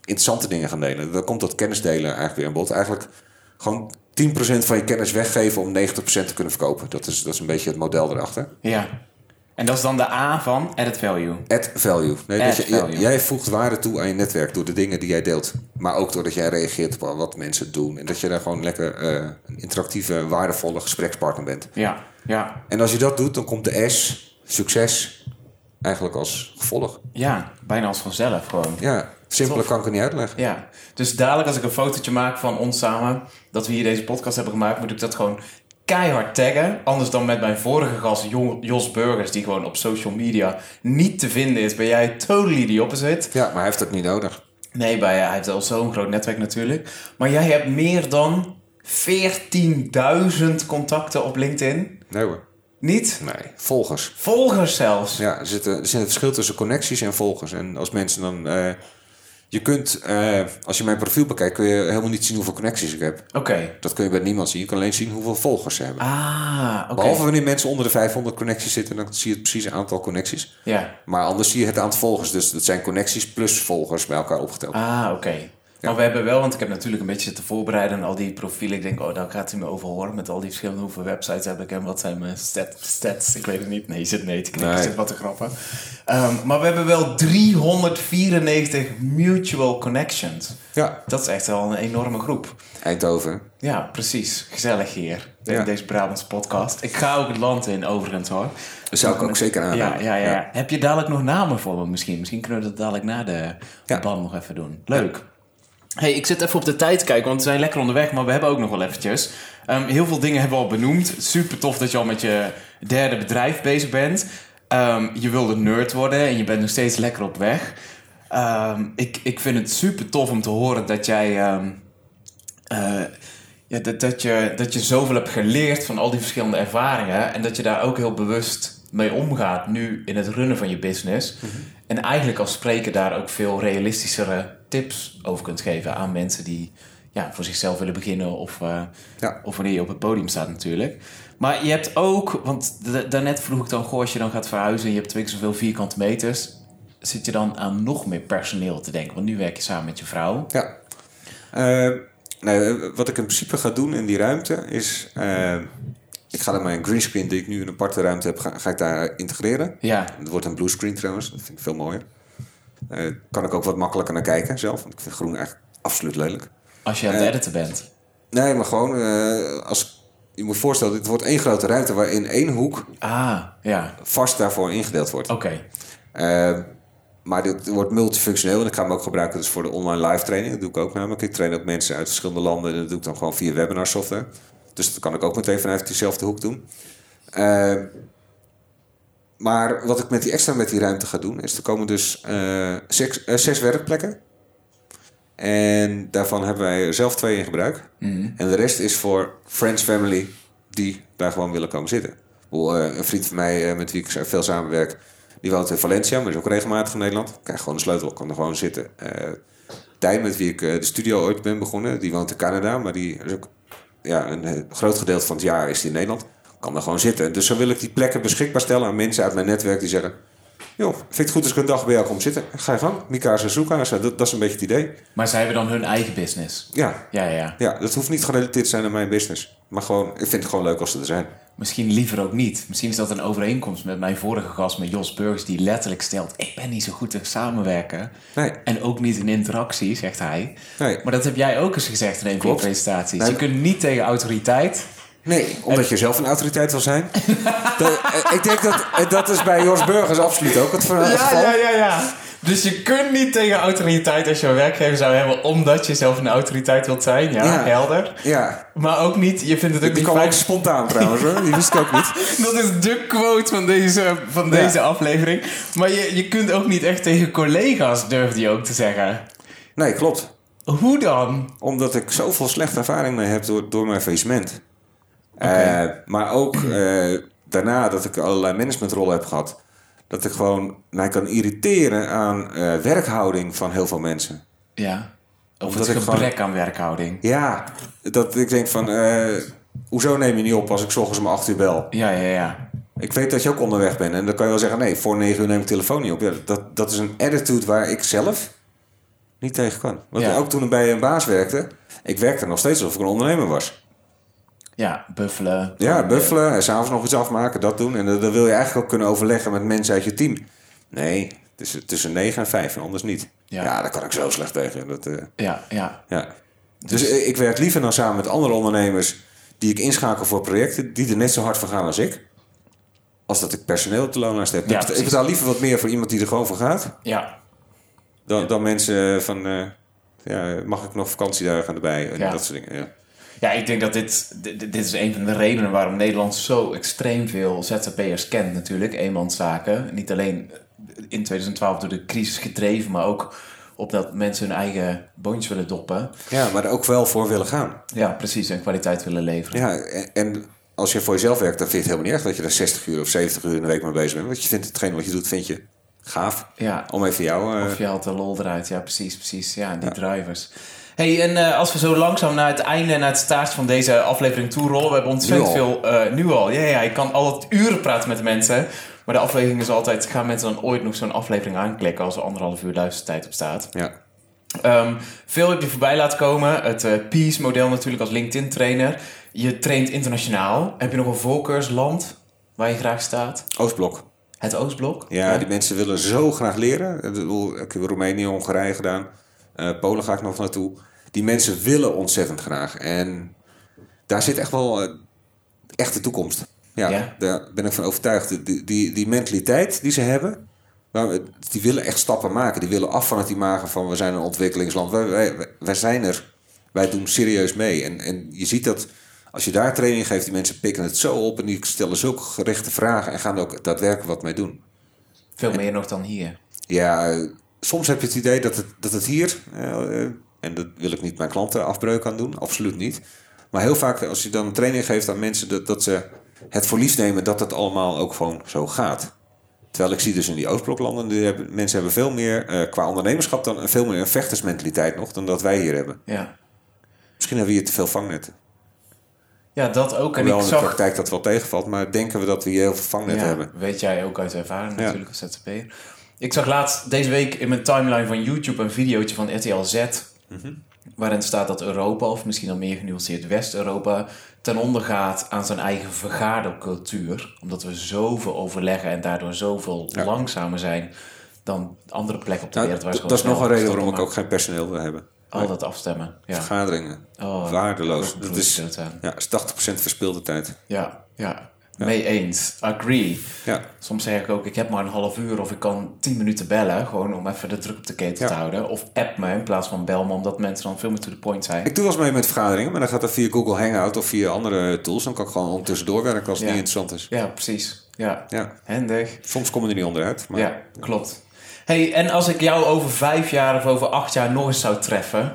Interessante dingen gaan delen. Dan komt dat kennisdelen eigenlijk weer aan bod. Eigenlijk gewoon 10% van je kennis weggeven om 90% te kunnen verkopen. Dat is, dat is een beetje het model erachter.
Ja. En dat is dan de A van added value.
Add value. Nee,
Add
dat je,
value.
Jij voegt waarde toe aan je netwerk door de dingen die jij deelt. Maar ook doordat jij reageert op wat mensen doen. En dat je daar gewoon lekker eh, een interactieve, waardevolle gesprekspartner bent.
Ja, ja,
En als je dat doet, dan komt de S, succes, eigenlijk als gevolg.
ja. Bijna als vanzelf gewoon.
Ja, simpeler kan ik het niet uitleggen.
Ja, dus dadelijk als ik een fotootje maak van ons samen, dat we hier deze podcast hebben gemaakt, moet ik dat gewoon keihard taggen. Anders dan met mijn vorige gast Jo- Jos Burgers, die gewoon op social media niet te vinden is, ben jij totally the opposite.
Ja, maar hij heeft het niet nodig.
Nee, bij, hij heeft al zo'n groot netwerk natuurlijk. Maar jij hebt meer dan 14.000 contacten op LinkedIn.
Nee hoor.
Niet?
Nee, volgers.
Volgers zelfs.
Ja, er zit, er zit een verschil tussen connecties en volgers. En als mensen dan... eh, je kunt, eh, als je mijn profiel bekijkt, kun je helemaal niet zien hoeveel connecties ik heb.
Oké.
Dat kun je bij niemand zien. Je kan alleen zien hoeveel volgers ze hebben.
Ah, oké.
Behalve wanneer mensen onder de 500 connecties zitten, dan zie je het precieze aantal connecties.
Ja.
Maar anders zie je het aantal volgers. Dus dat zijn connecties plus volgers bij elkaar opgeteld.
Ah, oké. Maar we hebben wel, want ik heb natuurlijk een beetje zitten voorbereiden en al die profielen. Ik denk, oh, daar gaat hij me over horen met al die verschillende hoeveel websites heb ik en wat zijn mijn stat, stats. Ik weet het niet. Nee, je zit nee te knikken,
Nee.
zit wat te grappen. Ehm, maar we hebben wel 394 mutual connections.
Ja,
Dat is echt wel een enorme groep.
Eindhoven.
Ja, precies. Gezellig hier. In
Ja.
deze Brabants podcast. Ik ga ook het land in, overigens hoor.
Dat zou ik ook zeker
Ja,
aanraden.
ja, ja,
Ja.
Heb je dadelijk nog namen voor me misschien? Misschien kunnen we dat dadelijk na de
Ja.
band nog even doen. Leuk. Hey, ik zit even op de tijd kijken, want we zijn lekker onderweg, maar we hebben ook nog wel eventjes. Ehm, heel veel dingen hebben we al benoemd. Super tof dat je al met je derde bedrijf bezig bent. Ehm, je wilde nerd worden en je bent nog steeds lekker op weg. Ehm, ik, ik vind het super tof om te horen dat jij... eh, ja, dat, dat, je, dat je zoveel hebt geleerd van al die verschillende ervaringen. En dat je daar ook heel bewust mee omgaat nu in het runnen van je business. En eigenlijk als spreker daar ook veel realistischere tips over kunt geven aan mensen die ja, voor zichzelf willen beginnen. Of, eh,
Ja.
of wanneer je op het podium staat natuurlijk. Maar je hebt ook, want da- daarnet vroeg ik dan, goh, als je dan gaat verhuizen en je hebt twee keer zoveel vierkante meters. Zit je dan aan nog meer personeel te denken? Want nu werk je samen met je vrouw.
Ja. Eh, nou, eh, wat ik in principe ga doen in die ruimte is... ik ga dan mijn greenscreen die ik nu in een aparte ruimte heb, ga, ga ik daar integreren.
Ja.
Het wordt een bluescreen trouwens, dat vind ik veel mooier. Eh, kan ik ook wat makkelijker naar kijken zelf, want ik vind groen eigenlijk absoluut lelijk.
Als je aan het
Eh,
editen bent.
Nee, maar gewoon, eh, als, je moet je voorstellen, dit wordt één grote ruimte waarin één hoek
Ah, ja.
vast daarvoor ingedeeld wordt.
Oké.
Maar dit wordt multifunctioneel en ik ga hem ook gebruiken dus voor de online live training. Dat doe ik ook namelijk. Ik train ook mensen uit verschillende landen en dat doe ik dan gewoon via webinar software. Dus dat kan ik ook meteen vanuit diezelfde hoek doen. Eh, maar wat ik met die extra met die ruimte ga doen, is er komen dus eh, zes, eh, zes werkplekken. En daarvan hebben wij zelf twee in gebruik. En de rest is voor friends, family die daar gewoon willen komen zitten. Een vriend van mij met wie ik veel samenwerk, die woont in Valencia, maar is ook regelmatig in Nederland. Krijg gewoon een sleutel, kan er gewoon zitten. Tijn, met wie ik de studio ooit ben begonnen, die woont in Canada, maar die is ook ja, een eh, groot gedeelte van het jaar is die in Nederland. Kan er gewoon zitten. Dus zo wil ik die plekken beschikbaar stellen aan mensen uit mijn netwerk die zeggen: Joh, vind het goed als ik een dag bij jou kom zitten? Ga je gang. Mikasa Zoekasa, dat, dat is een beetje het idee.
Maar zij hebben dan hun eigen business.
Ja,
Ja, ja, ja.
dat hoeft niet gerelateerd te zijn aan mijn business. Maar gewoon, ik vind het gewoon leuk als ze er zijn.
Misschien liever ook niet. Misschien is dat een overeenkomst met mijn vorige gast, met Jos Burgers, die letterlijk stelt: Ik ben niet zo goed in samenwerken.
Nee.
En ook niet in interactie, zegt hij.
Nee.
Maar dat heb jij ook eens gezegd in een van je presentaties.
Nee.
Je kunt niet tegen autoriteit.
Nee, omdat je zelf een autoriteit wil zijn. (laughs) Dat- eh, ik denk dat eh, dat is bij Jos Burgers absoluut ook het verhaal.
ja, ja. Dus je kunt niet tegen autoriteit als je een werkgever zou hebben, omdat je zelf een autoriteit wilt zijn. Ja,
Ja.
helder.
Ja,
Maar ook niet, je vindt het ook
die
niet
kwam ook spontaan trouwens hoor. Die wist ik ook niet. (laughs)
Dat is de quote van deze, van
Ja.
deze aflevering. Maar je, je kunt ook niet echt tegen collega's, durf die ook te zeggen.
Nee, klopt.
Hoe dan?
Omdat ik zoveel slechte ervaring mee heb door, door mijn faillissement. Eh, maar ook eh, daarna dat ik allerlei managementrollen heb gehad. Dat ik gewoon mij kan irriteren aan eh, werkhouding van heel veel mensen.
Ja. Of het gebrek aan werkhouding.
Ja, dat ik denk van... hoezo neem je niet op als ik ochtends om 8 uur bel?
Ja, ja, ja.
Ik weet dat je ook onderweg bent. En dan kan je wel zeggen... Nee, voor 9 uur neem ik de telefoon niet op. Ja, dat, dat is een attitude waar ik zelf niet tegen kan. Want
Ja.
ook toen ik bij een baas werkte... Ik werkte nog steeds alsof ik een ondernemer was.
Ja, buffelen.
Ja, buffelen en s'avonds nog iets afmaken, dat doen. En dat, dat wil je eigenlijk ook kunnen overleggen met mensen uit je team. Nee, tussen, tussen 9 en 5 en anders niet.
Ja.
Ja, daar kan ik zo slecht tegen. Dat, eh,
Ja, ja.
ja. Dus ik ik werk liever dan samen met andere ondernemers die ik inschakel voor projecten die er net zo hard voor gaan als ik. Als dat ik personeel te loon heb.
Ja,
ik, betaal liever wat meer voor iemand die er gewoon voor gaat.
Ja,
Dan, dan mensen van, eh, ja, mag ik nog vakantiedagen erbij? En
Ja.
dat soort dingen. Ja.
Ja, ik denk dat dit, dit, dit is een van de redenen waarom Nederland zo extreem veel ZZP'ers kent natuurlijk. Eenmanszaken. Niet alleen in 2012 door de crisis gedreven, maar ook opdat mensen hun eigen boontjes willen doppen.
ja, maar er ook wel voor willen gaan.
Ja, precies. En kwaliteit willen leveren.
Ja, en- als je voor jezelf werkt, dan vind je het helemaal niet erg dat je er 60 uur of 70 uur in de week mee bezig bent. Want je vindt hetgeen wat je doet, vind je gaaf.
Ja,
Om even jou... eh,
Of je haalt de lol eruit. Ja, precies, precies. Ja, die drivers. Hey, en eh, als we zo langzaam naar het einde en naar het staartje van deze aflevering toe rollen. We hebben ontzettend veel... eh, nu al. Ja, ja, ik kan altijd uren praten met mensen. Maar de aflevering is altijd... Gaan mensen dan ooit nog zo'n aflevering aanklikken... als er anderhalf uur luistertijd op staat?
ja.
Ehm, veel heb je voorbij laten komen. Het eh, Peace-model natuurlijk als LinkedIn-trainer. Je traint internationaal. Heb je nog een voorkeursland waar je graag staat?
Oostblok.
Het Oostblok?
Ja, die mensen willen zo graag leren. Ik heb Roemenië, Hongarije gedaan. Eh, Polen ga ik nog naartoe. Die mensen willen ontzettend graag. En daar zit echt wel eh, echt de toekomst. Ja,
Ja?
daar ben ik van overtuigd. Die, die, die mentaliteit die ze hebben... die willen echt stappen maken. Die willen af van het imago van... we zijn een ontwikkelingsland. Wij, wij, wij zijn er. Wij doen serieus mee. En, en je ziet dat als je daar training geeft... die mensen pikken het zo op... en die stellen zulke gerichte vragen... en gaan er ook daadwerkelijk wat mee doen.
Veel meer nog dan hier.
Ja, soms heb je het idee dat het, dat het hier, eh, eh, en dat wil ik niet mijn klanten afbreuk aan doen, absoluut niet. Maar heel vaak als je dan een training geeft aan mensen dat, dat ze het voor lief nemen dat het allemaal ook gewoon zo gaat. Terwijl ik zie dus in die Oostbloklanden, die hebben, mensen hebben veel meer eh, qua ondernemerschap dan veel meer een vechtersmentaliteit nog dan dat wij hier hebben.
Ja.
Misschien hebben we hier te veel vangnetten.
Ja, dat ook. En
Hoewel
ik
in de
zag...
praktijk dat wel tegenvalt, maar denken we dat we hier heel veel vangnetten
Ja,
hebben.
weet jij ook uit ervaring
Ja.
natuurlijk als ZZP'er. Ik zag laatst deze week in mijn timeline van YouTube een videootje van RTL Z.
Mhm.
waarin staat dat Europa, of misschien dan meer genuanceerd West-Europa, ten onder gaat aan zijn eigen vergadercultuur. Omdat we zoveel overleggen en daardoor zoveel langzamer zijn dan andere plekken op de
Nou,
wereld. Waar ze
dat is nog een reden waarom ik ook geen personeel wil hebben.
Al dat afstemmen. Ja.
Vergaderingen.
Oh,
Waardeloos. Dat is, ja, is 80% verspilde tijd.
Ja, ja. Mee eens. Agree.
Ja.
Soms zeg ik ook, ik heb maar een half uur of ik kan 10 minuten bellen. Gewoon om even de druk op de keten
Ja.
te houden. Of app me in plaats van bel me, omdat mensen dan veel meer to the point zijn.
Ik doe wel eens mee met vergaderingen, maar dan gaat dat via Google Hangout of via andere tools. Dan kan ik gewoon ondertussen doorwerken als het
Ja.
niet interessant is.
Ja, precies. Ja,
Ja.
handig.
Soms komen er niet onderuit. Maar
Ja, klopt. Hey, en als ik jou over vijf jaar of over acht jaar nog eens zou treffen,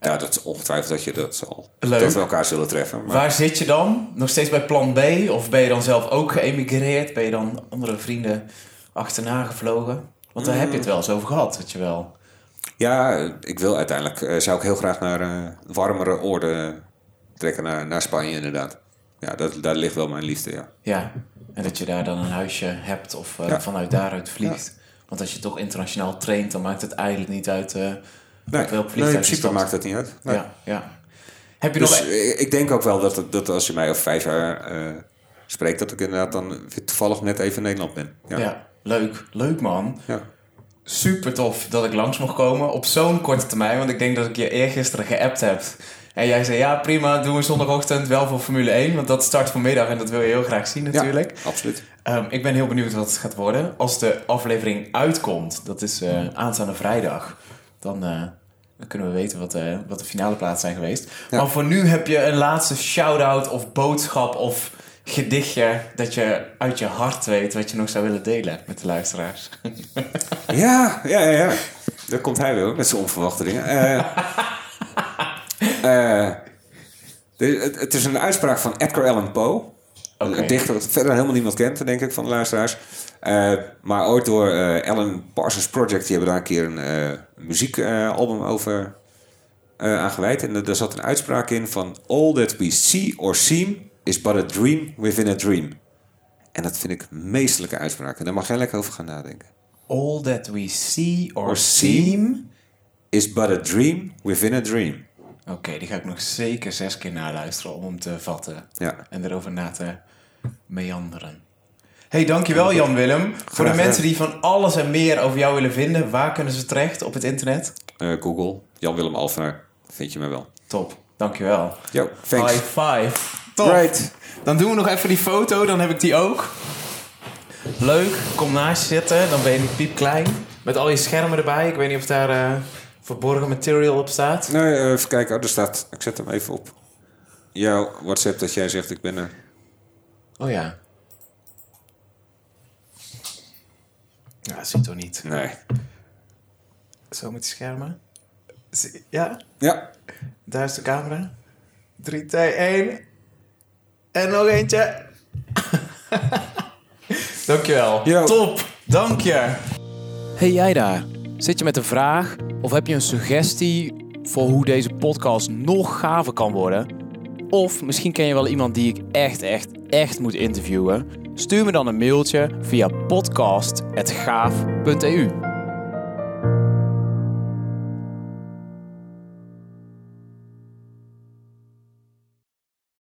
ja, dat is ongetwijfeld dat je dat zal.
Leuk.
Dat we elkaar zullen treffen. Maar
waar zit je dan? Nog steeds bij plan B? Of ben je dan zelf ook geëmigreerd? Ben je dan andere vrienden achterna gevlogen? Want daar heb je het wel eens over gehad, weet je wel.
ja, ik wil uiteindelijk, eh, zou ik heel graag naar eh, warmere oorden trekken, naar, naar Spanje inderdaad. Ja, dat, daar ligt wel mijn liefde, ja.
Ja, en dat je daar dan een huisje hebt of eh,
Ja.
vanuit daaruit vliegt. Want als je toch internationaal traint, dan maakt het eigenlijk niet uit eh
Nee, nee, in principe maakt dat niet uit. Nee.
Ja, ja. Heb je
Dus
nog...
eh, ik denk ook wel dat, het- dat als je mij over vijf jaar eh, spreekt, dat ik inderdaad dan toevallig net even in Nederland ben. Ja.
Ja. leuk. Leuk man.
Ja.
Super tof dat ik langs mocht komen op zo'n korte termijn. Want ik denk dat ik je eergisteren geappt heb. En jij zei, ja prima, doen we zondagochtend wel voor Formule 1. Want dat start vanmiddag en dat wil je heel graag zien natuurlijk.
Ja, absoluut.
Ehm, ik ben heel benieuwd wat het gaat worden. Als de aflevering uitkomt, dat is eh, aanstaande vrijdag, dan, eh, dan kunnen we weten wat, eh, wat de finale plaatsen zijn geweest.
Ja.
Maar voor nu heb je een laatste shout-out of boodschap of gedichtje dat je uit je hart weet wat je nog zou willen delen met de luisteraars.
Ja, ja, ja, ja. Daar komt hij weer hoor, met zijn onverwachte dingen. (laughs) Eh, de- het, is een uitspraak van Edgar Allan Poe. Een dichter wat verder helemaal niemand kent, denk ik, van de luisteraars. Eh, maar ooit door eh Alan Parsons Project, die hebben daar een keer een muziekalbum over aan gewijd. En daar zat een uitspraak in van... All that we see or seem is but a dream within a dream. En dat vind ik een meestelijke uitspraak. En daar mag jij lekker over gaan nadenken.
All that we see or,
Or
seem.
Is but a dream within a dream.
Oké, die ga ik nog zeker zes keer naluisteren om hem te vatten.
Ja.
En erover na te meanderen. hey, dankjewel Jan-Willem. Voor de mensen die van alles en meer over jou willen vinden, waar kunnen ze terecht op het internet?
Eh, Google, Jan-Willem Alphenaar, vind je me wel.
Top, dankjewel.
Yo, thanks.
High five. Top.
Right.
Dan doen we nog even die foto, dan heb ik die ook. Leuk, kom naast je zitten, dan ben je niet piepklein. Met al je schermen erbij. Ik weet niet of daar eh, verborgen material op staat.
Nee, eh, even kijken. Oh, er staat, ik zet hem even op. Jouw WhatsApp dat jij zegt ik ben er.
Oh ja. Ja, dat ziet toch niet.
Nee.
Zo met die schermen. Ja,
Ja,
daar is de camera. 3, 2, 1. En nog eentje. (laughs) Dankjewel.
Yo.
Top. Dank je. Hey jij daar. Zit je met een vraag of heb je een suggestie voor hoe deze podcast nog gaver kan worden? Of misschien ken je wel iemand die ik echt, echt, echt moet interviewen? Stuur me dan een mailtje via podcast.gaaf.eu.